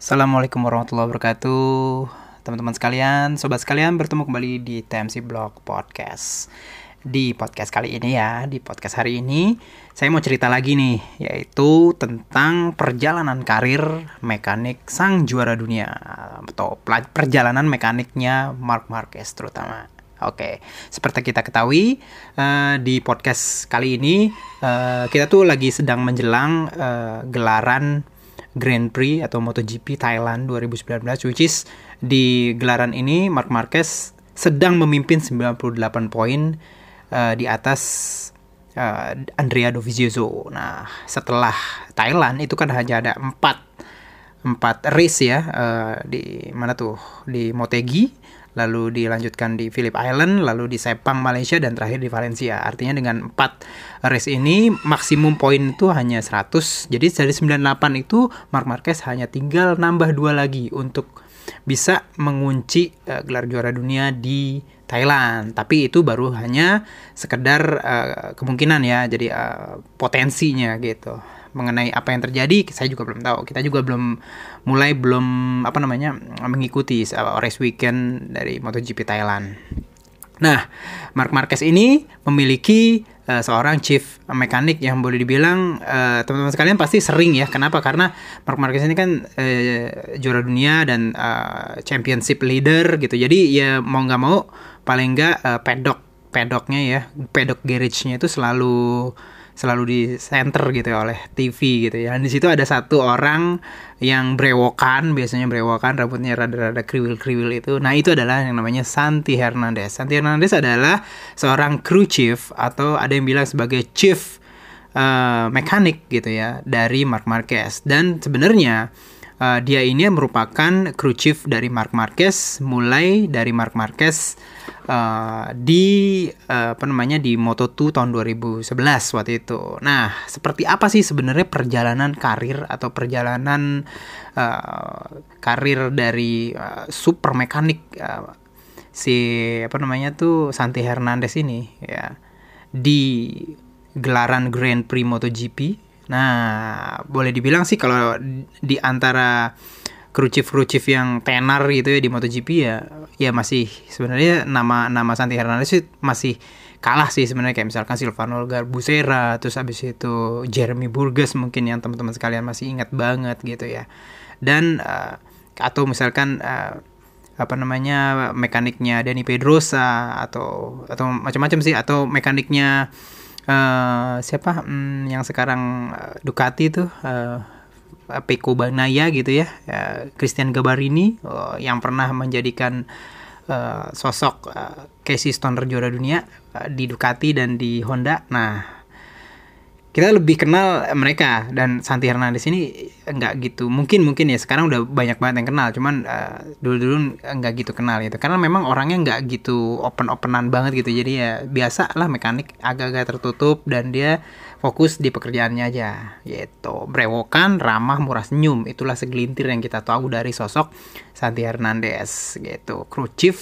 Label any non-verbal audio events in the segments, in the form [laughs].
Assalamualaikum warahmatullahi wabarakatuh. Teman-teman sekalian, sobat sekalian bertemu kembali di TMC Blog Podcast. Di podcast kali ini ya, di podcast hari ini Saya mau cerita lagi nih, yaitu tentang perjalanan karir mekanik sang juara dunia. Atau perjalanan mekaniknya Mark Marquez terutama. Oke, seperti kita ketahui uh, di podcast kali ini uh, kita tuh lagi sedang menjelang uh, gelaran Grand Prix atau MotoGP Thailand 2019 which is di gelaran ini Mark Marquez sedang memimpin 98 poin uh, di atas uh, Andrea Dovizioso. Nah, setelah Thailand itu kan hanya ada empat empat race ya uh, di mana tuh di Motegi lalu dilanjutkan di Phillip Island, lalu di Sepang Malaysia dan terakhir di Valencia. Artinya dengan 4 race ini maksimum poin itu hanya 100. Jadi dari 98 itu Mark Marquez hanya tinggal nambah dua lagi untuk bisa mengunci uh, gelar juara dunia di Thailand. Tapi itu baru hanya sekedar uh, kemungkinan ya, jadi uh, potensinya gitu mengenai apa yang terjadi saya juga belum tahu. Kita juga belum mulai belum apa namanya mengikuti race weekend dari MotoGP Thailand. Nah Mark Marquez ini memiliki uh, seorang chief mekanik yang boleh dibilang uh, teman-teman sekalian pasti sering ya. Kenapa? Karena Mark Marquez ini kan uh, juara dunia dan uh, championship leader gitu. Jadi ya mau nggak mau paling nggak uh, pedok pedoknya ya pedok garage-nya itu selalu selalu di center gitu ya oleh TV gitu ya. Dan di situ ada satu orang yang brewokan, biasanya brewokan, rambutnya rada-rada kriwil-kriwil itu. Nah, itu adalah yang namanya Santi Hernandez. Santi Hernandez adalah seorang crew chief atau ada yang bilang sebagai chief uh, mekanik gitu ya dari Mark Marquez. Dan sebenarnya uh, dia ini merupakan crew chief dari Mark Marquez mulai dari Mark Marquez uh, di uh, apa namanya di Moto2 tahun 2011 waktu itu. Nah, seperti apa sih sebenarnya perjalanan karir atau perjalanan uh, karir dari uh, super mekanik uh, si apa namanya tuh Santi Hernandez ini ya di gelaran Grand Prix MotoGP. Nah, boleh dibilang sih kalau di antara chief yang tenar gitu ya di MotoGP ya ya masih sebenarnya nama nama Santi Hernandez sih masih kalah sih sebenarnya. Kayak misalkan Silvano Garbusera terus habis itu Jeremy Burgess mungkin yang teman-teman sekalian masih ingat banget gitu ya. Dan uh, atau misalkan uh, apa namanya mekaniknya Dani Pedrosa atau atau macam-macam sih atau mekaniknya uh, siapa hmm, yang sekarang Ducati tuh uh, Peko Banaya gitu ya, ya Christian Gabarini uh, yang pernah menjadikan uh, sosok uh, Casey Stoner juara dunia di Ducati dan di Honda. Nah, kita lebih kenal mereka. Dan Santi Hernandez ini enggak gitu. Mungkin mungkin ya. Sekarang udah banyak banget yang kenal. Cuman uh, dulu dulu enggak gitu kenal gitu. Karena memang orangnya enggak gitu open openan banget gitu. Jadi ya biasa lah mekanik. Agak-agak tertutup dan dia fokus di pekerjaannya aja. Gitu. Brewokan ramah murah senyum. Itulah segelintir yang kita tahu dari sosok Santi Hernandez. Gitu. Chief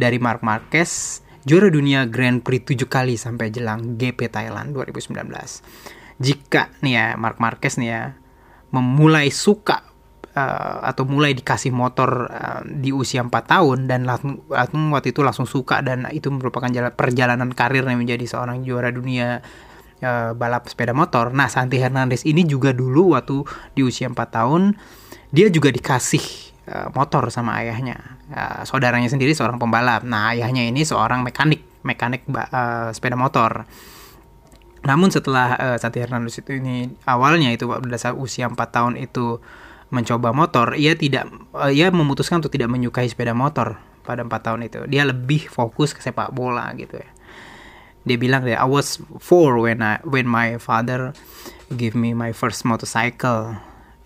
dari Mark Marquez juara dunia Grand Prix 7 kali sampai jelang GP Thailand 2019. Jika nih ya Mark Marquez nih ya memulai suka uh, atau mulai dikasih motor uh, di usia 4 tahun dan langsung, waktu itu langsung suka dan itu merupakan jalan, perjalanan karirnya menjadi seorang juara dunia uh, balap sepeda motor. Nah, Santi Hernandez ini juga dulu waktu di usia 4 tahun dia juga dikasih motor sama ayahnya. Uh, saudaranya sendiri seorang pembalap. Nah, ayahnya ini seorang mekanik, mekanik uh, sepeda motor. Namun setelah uh, Santi Hernandez itu ini awalnya itu pada saat usia 4 tahun itu mencoba motor, ia tidak uh, ia memutuskan untuk tidak menyukai sepeda motor pada 4 tahun itu. Dia lebih fokus ke sepak bola gitu ya. Dia bilang ya, I was four when I when my father give me my first motorcycle.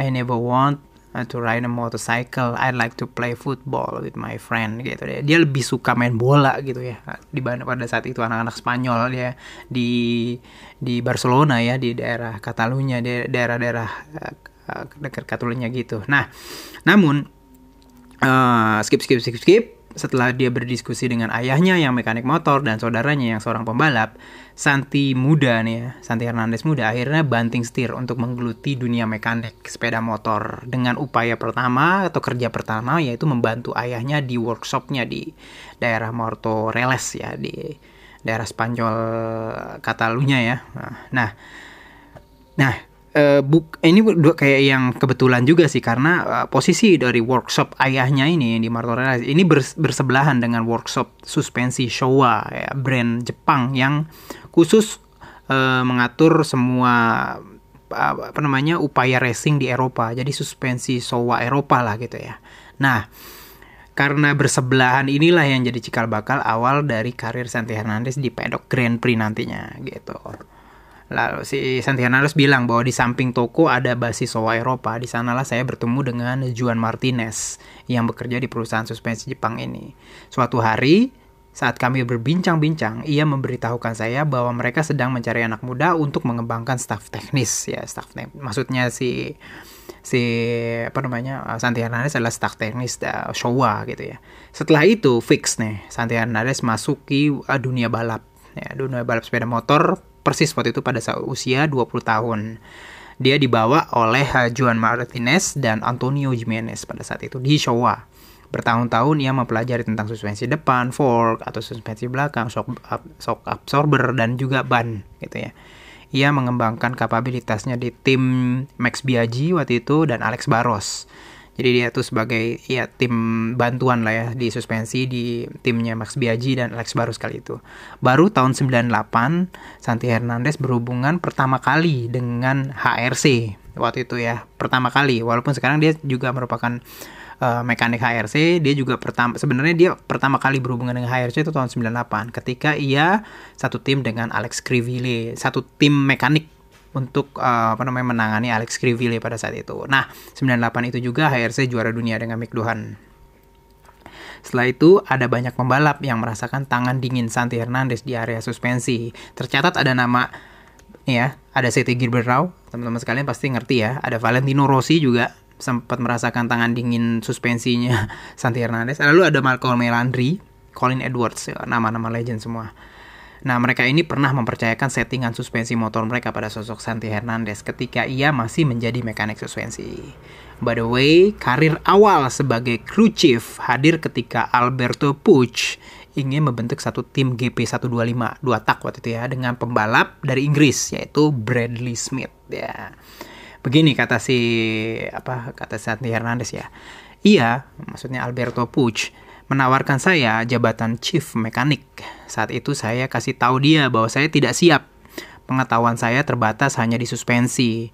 I never want uh, to ride a motorcycle I like to play football with my friend gitu deh. Dia lebih suka main bola gitu ya dibanding pada saat itu anak-anak Spanyol ya di di Barcelona ya di daerah Catalunya di daerah-daerah uh, dekat Catalunya gitu. Nah namun uh, skip skip skip skip setelah dia berdiskusi dengan ayahnya yang mekanik motor dan saudaranya yang seorang pembalap, Santi muda nih ya, Santi Hernandez muda akhirnya banting setir untuk menggeluti dunia mekanik sepeda motor dengan upaya pertama atau kerja pertama yaitu membantu ayahnya di workshopnya di daerah Mortoreles ya di daerah Spanyol Katalunya ya. Nah, nah uh, buk ini dua kayak yang kebetulan juga sih karena uh, posisi dari workshop ayahnya ini di Martorell ini bers bersebelahan dengan workshop suspensi Showa ya, brand Jepang yang khusus uh, mengatur semua apa namanya upaya racing di Eropa. Jadi suspensi Showa Eropa lah gitu ya. Nah, karena bersebelahan inilah yang jadi cikal bakal awal dari karir Santi Hernandez di pedok Grand Prix nantinya gitu. Lalu si Santiago bilang bahwa di samping toko ada basis Sowa Eropa. Di sanalah saya bertemu dengan Juan Martinez yang bekerja di perusahaan suspensi Jepang ini. Suatu hari, saat kami berbincang-bincang, ia memberitahukan saya bahwa mereka sedang mencari anak muda untuk mengembangkan staf teknis ya, staf teknis. Maksudnya si si apa namanya Santi Hernandez adalah staf teknis uh, Showa gitu ya. Setelah itu fix nih Santi Hernandez masuki uh, dunia balap ya, dunia balap sepeda motor persis waktu itu pada usia 20 tahun. Dia dibawa oleh Juan Martinez dan Antonio Jimenez pada saat itu di Showa. Bertahun-tahun ia mempelajari tentang suspensi depan, fork atau suspensi belakang, shock, shock absorber dan juga ban gitu ya. Ia mengembangkan kapabilitasnya di tim Max Biaggi waktu itu dan Alex Barros. Jadi dia tuh sebagai ya tim bantuan lah ya di suspensi di timnya Max Biaggi dan Alex Barus kali itu. Baru tahun 98 Santi Hernandez berhubungan pertama kali dengan HRC waktu itu ya. Pertama kali walaupun sekarang dia juga merupakan uh, mekanik HRC, dia juga pertama sebenarnya dia pertama kali berhubungan dengan HRC itu tahun 98 ketika ia satu tim dengan Alex Criville, satu tim mekanik untuk uh, apa namanya menangani Alex Criville pada saat itu. Nah, 98 itu juga HRC juara dunia dengan Mick Duhan. Setelah itu, ada banyak pembalap yang merasakan tangan dingin Santi Hernandez di area suspensi. Tercatat ada nama ya, ada Seti Gilberau, teman-teman sekalian pasti ngerti ya. Ada Valentino Rossi juga sempat merasakan tangan dingin suspensinya [laughs] Santi Hernandez. Lalu ada Marco Melandri, Colin Edwards, ya, nama-nama legend semua. Nah, mereka ini pernah mempercayakan settingan suspensi motor mereka pada sosok Santi Hernandez ketika ia masih menjadi mekanik suspensi. By the way, karir awal sebagai crew chief hadir ketika Alberto Puig ingin membentuk satu tim GP125 dua tak waktu itu ya dengan pembalap dari Inggris yaitu Bradley Smith ya. Begini kata si apa kata Santi Hernandez ya. Ia, maksudnya Alberto Puig, menawarkan saya jabatan chief mekanik. Saat itu saya kasih tahu dia bahwa saya tidak siap. Pengetahuan saya terbatas hanya di suspensi.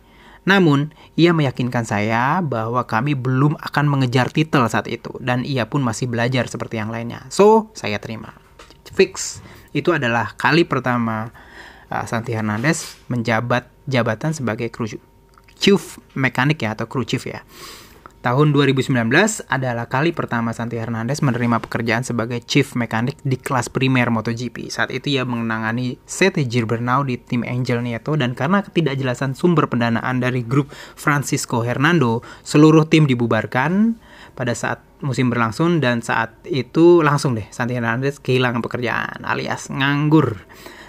Namun, ia meyakinkan saya bahwa kami belum akan mengejar titel saat itu dan ia pun masih belajar seperti yang lainnya. So, saya terima. Fix. Itu adalah kali pertama uh, Santi Hernandez menjabat jabatan sebagai kru chief mekanik ya atau kru chief ya. Tahun 2019 adalah kali pertama Santi Hernandez menerima pekerjaan sebagai chief mekanik di kelas primer MotoGP. Saat itu ia menangani Sete Girbernau di tim Angel Nieto dan karena ketidakjelasan sumber pendanaan dari grup Francisco Hernando, seluruh tim dibubarkan pada saat musim berlangsung dan saat itu langsung deh Santi Hernandez kehilangan pekerjaan alias nganggur.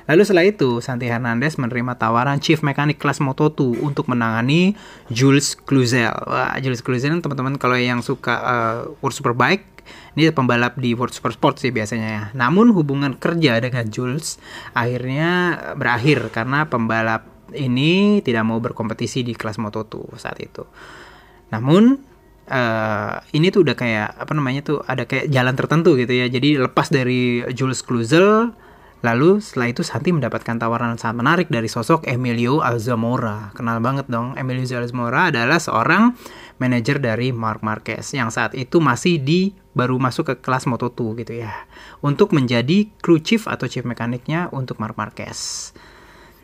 Lalu setelah itu, Santi Hernandez menerima tawaran Chief Mechanic kelas Moto2 untuk menangani Jules Cluzel. Wah, Jules Cluzel teman-teman kalau yang suka uh, World Superbike, ini pembalap di World Super Sport sih biasanya ya. Namun hubungan kerja dengan Jules akhirnya berakhir karena pembalap ini tidak mau berkompetisi di kelas Moto2 saat itu. Namun uh, ini tuh udah kayak apa namanya tuh ada kayak jalan tertentu gitu ya. Jadi lepas dari Jules Cluzel Lalu setelah itu Santi mendapatkan tawaran sangat menarik dari sosok Emilio Alzamora. Kenal banget dong, Emilio Alzamora adalah seorang manajer dari Mark Marquez yang saat itu masih di baru masuk ke kelas Moto2 gitu ya. Untuk menjadi crew chief atau chief mekaniknya untuk Mark Marquez.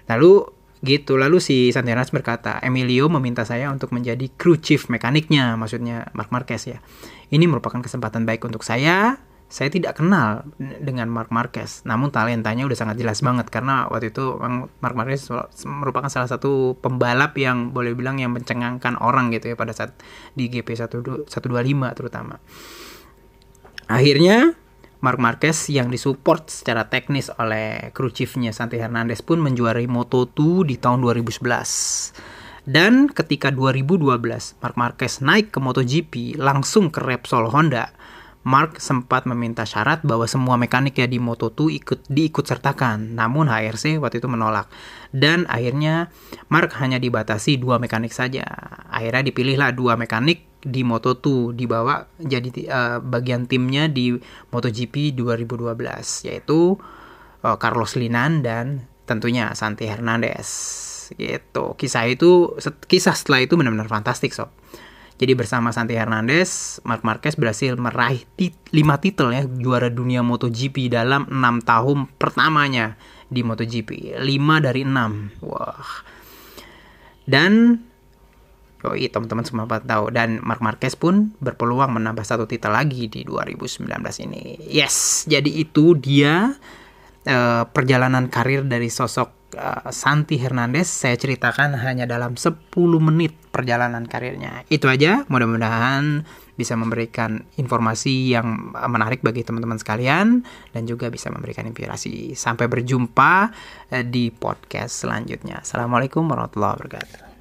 Lalu gitu, lalu si Santianas berkata, Emilio meminta saya untuk menjadi crew chief mekaniknya, maksudnya Mark Marquez ya. Ini merupakan kesempatan baik untuk saya saya tidak kenal dengan Mark Marquez, namun talentanya udah sangat jelas banget karena waktu itu Mark Marquez merupakan salah satu pembalap yang boleh bilang yang mencengangkan orang gitu ya pada saat di GP 125 terutama. Akhirnya Mark Marquez yang disupport secara teknis oleh kru chiefnya Santi Hernandez pun menjuarai Moto2 di tahun 2011. Dan ketika 2012 Mark Marquez naik ke MotoGP langsung ke Repsol Honda, Mark sempat meminta syarat bahwa semua mekanik ya di Moto2 ikut diikut sertakan. Namun HRC waktu itu menolak. Dan akhirnya Mark hanya dibatasi dua mekanik saja. Akhirnya dipilihlah dua mekanik di Moto2 dibawa jadi uh, bagian timnya di MotoGP 2012 yaitu uh, Carlos Linan dan tentunya Santi Hernandez gitu kisah itu kisah setelah itu benar-benar fantastik sob jadi bersama Santi Hernandez Mark Marquez berhasil meraih tit 5 titel ya juara dunia MotoGP dalam 6 tahun pertamanya di MotoGP 5 dari 6 wah dan Yoi, teman-teman semua tahu. Dan Mark Marquez pun berpeluang menambah satu titel lagi di 2019 ini. Yes, jadi itu dia uh, perjalanan karir dari sosok uh, Santi Hernandez. Saya ceritakan hanya dalam 10 menit perjalanan karirnya. Itu aja, mudah-mudahan bisa memberikan informasi yang menarik bagi teman-teman sekalian dan juga bisa memberikan inspirasi. Sampai berjumpa uh, di podcast selanjutnya. Assalamualaikum warahmatullahi wabarakatuh.